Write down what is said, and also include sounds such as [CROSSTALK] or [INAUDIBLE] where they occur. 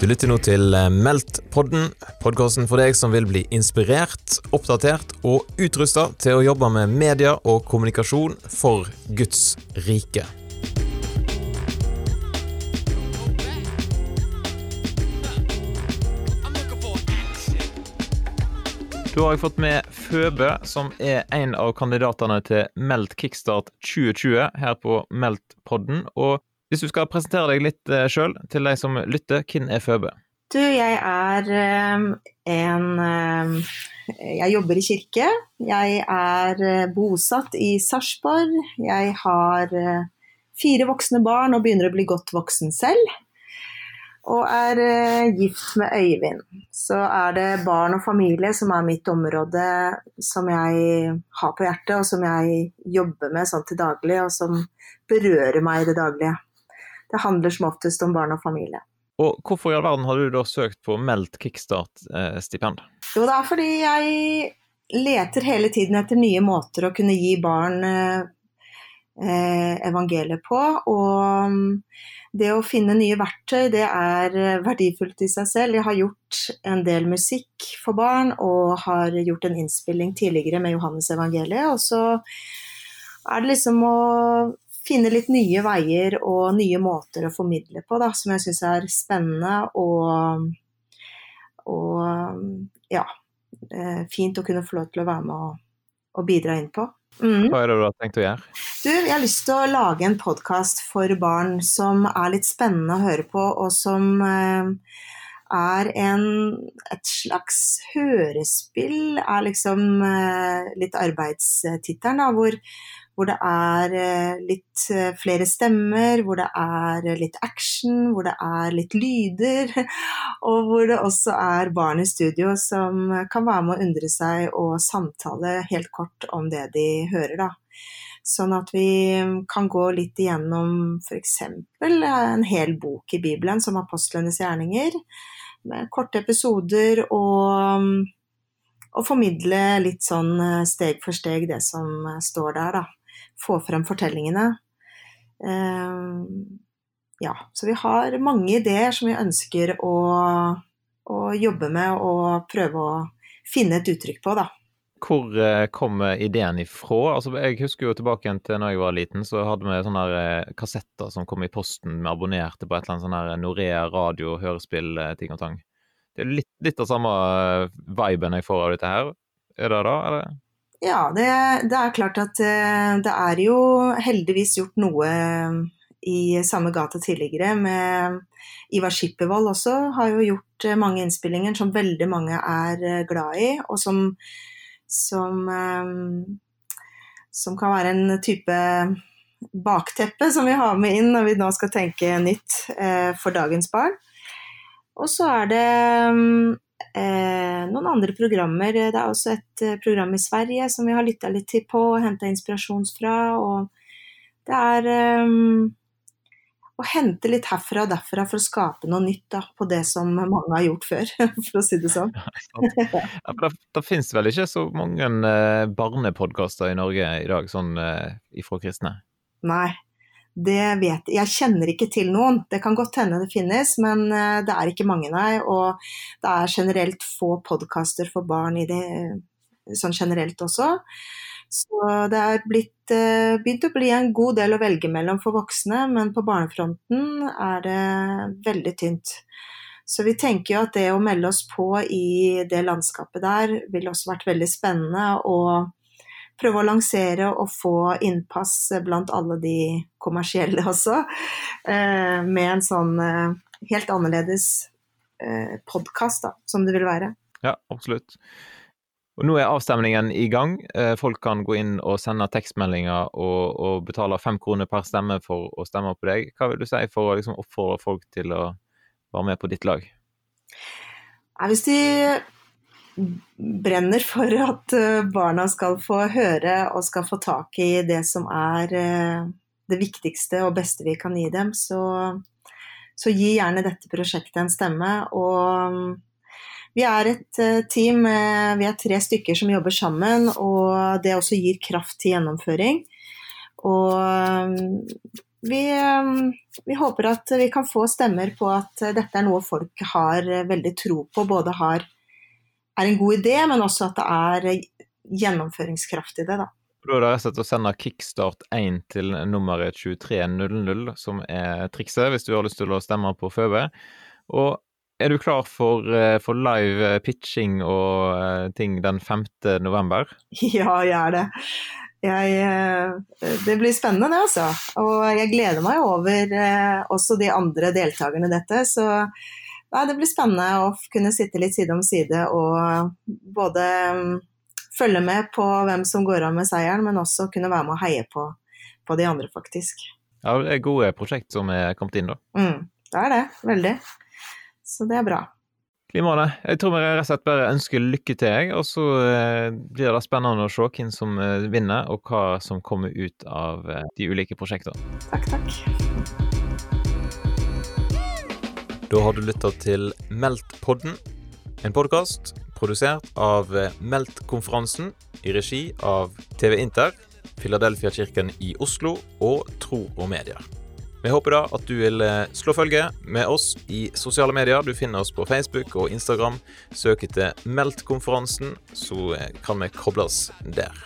Du lytter nå til eh, Meldt-podden, podkasten for deg som vil bli inspirert, oppdatert og utrusta til å jobbe med media og kommunikasjon for Guds rike. Da har jeg fått med Føbe, som er en av kandidatene til Meldt kickstart 2020 her på Meldt-podden. Og hvis du skal presentere deg litt eh, sjøl til de som lytter, hvem er Føbe? Du, jeg er um, en um, Jeg jobber i kirke. Jeg er uh, bosatt i Sarpsborg. Jeg har uh, fire voksne barn og begynner å bli godt voksen selv og er gift med Øyvind. Så er det barn og familie som er mitt område som jeg har på hjertet, og som jeg jobber med sånn til daglig, og som berører meg i det daglige. Det handler som oftest om barn og familie. Og hvorfor i all verden har du da søkt på meldt kickstart-stipend? Jo, det er fordi jeg leter hele tiden etter nye måter å kunne gi barn eh, evangeliet på. Og det å finne nye verktøy, det er verdifullt i seg selv. Jeg har gjort en del musikk for barn, og har gjort en innspilling tidligere med Johannes evangeliet. Og så er det liksom å finne litt nye veier og nye måter å formidle på, da, som jeg syns er spennende og, og ja, eh, fint å kunne få lov til å være med og, og bidra inn på. Mm. Hva er det du har tenkt å gjøre? Du, jeg har lyst til å lage en podkast for barn som er litt spennende å høre på, og som eh, er en, et slags hørespill, er liksom eh, litt arbeidstittelen, hvor hvor det er eh, litt eh, flere stemmer, hvor det er litt action, hvor det er litt lyder. [LAUGHS] Og hvor det også er barn i studio som kan være med å undre seg og samtale helt kort om det de hører, da. Sånn at vi kan gå litt igjennom f.eks. en hel bok i Bibelen, som apostlenes gjerninger, med korte episoder og, og formidle litt sånn eh, steg for steg det som står der, da få frem fortellingene. Eh, ja, så vi har mange ideer som vi ønsker å, å jobbe med og prøve å finne et uttrykk på, da. Hvor kommer ideen ifra? Altså, jeg husker jo tilbake igjen til når jeg var liten, så hadde vi sånne eh, kassetter som kom i posten. Vi abonnerte på et eller annet sånn her Norea radio, hørespill, ting og tang. Det er litt, litt av samme viben jeg får av dette her. Er det da, eller? Ja, det, det, er klart at eh, det er jo heldigvis gjort noe eh, i samme gate tidligere med Ivar Skippervold også har jo gjort eh, mange innspillinger som veldig mange er glad i, og som, som, som kan være en type bakteppe som vi har med inn når vi nå skal tenke nytt for dagens barn. Og så er det Eh, noen andre programmer. Det er også et eh, program i Sverige som vi har lytta litt til på og henta inspirasjon fra. Og det er um, å hente litt herfra og derfra for å skape noe nytt da, på det som mange har gjort før, [LAUGHS] for å si det sånn. ja, det, det finnes vel ikke så mange eh, barnepodkaster i Norge i dag, sånn eh, ifra kristne? Nei, det vet jeg. Jeg kjenner ikke til noen. Det kan godt hende det finnes, men eh, det er ikke mange, nei. Og det er generelt få podkaster for barn i det sånn generelt også. Så det er blitt, eh, begynt å bli en god del å velge mellom for voksne, men på barnefronten er det veldig tynt. Så vi tenker jo at det å melde oss på i det landskapet der ville også vært veldig spennende. og prøve å lansere og få innpass blant alle de kommersielle også, eh, med en sånn eh, helt annerledes podkast, som det vil være. Ja, absolutt. Og Nå er avstemningen i gang. Folk kan gå inn og sende tekstmeldinger og, og betale fem kroner per stemme for å stemme på deg. Hva vil du si for å liksom oppfordre folk til å være med på ditt lag? Hvis de brenner for at eh, barna skal få høre og skal få tak i det som er eh, det viktigste og beste vi kan gi dem, så, så gi gjerne dette prosjektet en stemme. Og vi er et eh, team, vi er tre stykker som jobber sammen, og det også gir kraft til gjennomføring. Og mm, vi, vi, håper at vi kan få stemmer på at dette er noe folk har veldig tro på. Både har, er en god idé, men også at det er gjennomføringskraft i det. da. Da er det rett å sende Kickstart 1 til nummeret 2300, som er trikset, hvis du har lyst til å stemme på Føbe. Og er du klar for, eh, for live pitching og eh, ting den 5. november? [LAUGHS] Ja, jeg er det. Jeg, eh, det blir spennende, det, altså. Og jeg gleder meg over også de andre deltakerne i dette. Så nei, det blir spennende å kunne sitte litt side om side og både mm, følge med på hvem som går av med seieren, men også kunne være med og heie på, på de andre, faktisk. Ja, det er gode prosjekt som er kommet inn, da. Mm, det er det. Veldig. Så det er bra. Klimaene, jeg tror vi rett og slett bare ønsker lykke til, jeg. Og så eh, blir det spennende å se hvem som eh, vinner, og hva som kommer ut av eh, de ulike prosjektene. Takk, takk. Da har du lytta til Meldt-podden, en podkast produsert av Meldt-konferansen i regi av TV Inter, Filadelfia-kirken i Oslo og Tro og Medier. Vi håper da at du vil eh, slå følge med oss i sosiale medier. Du finner oss på Facebook og Instagram. Søk etter Meldt-konferansen, så eh, kan vi kobles der.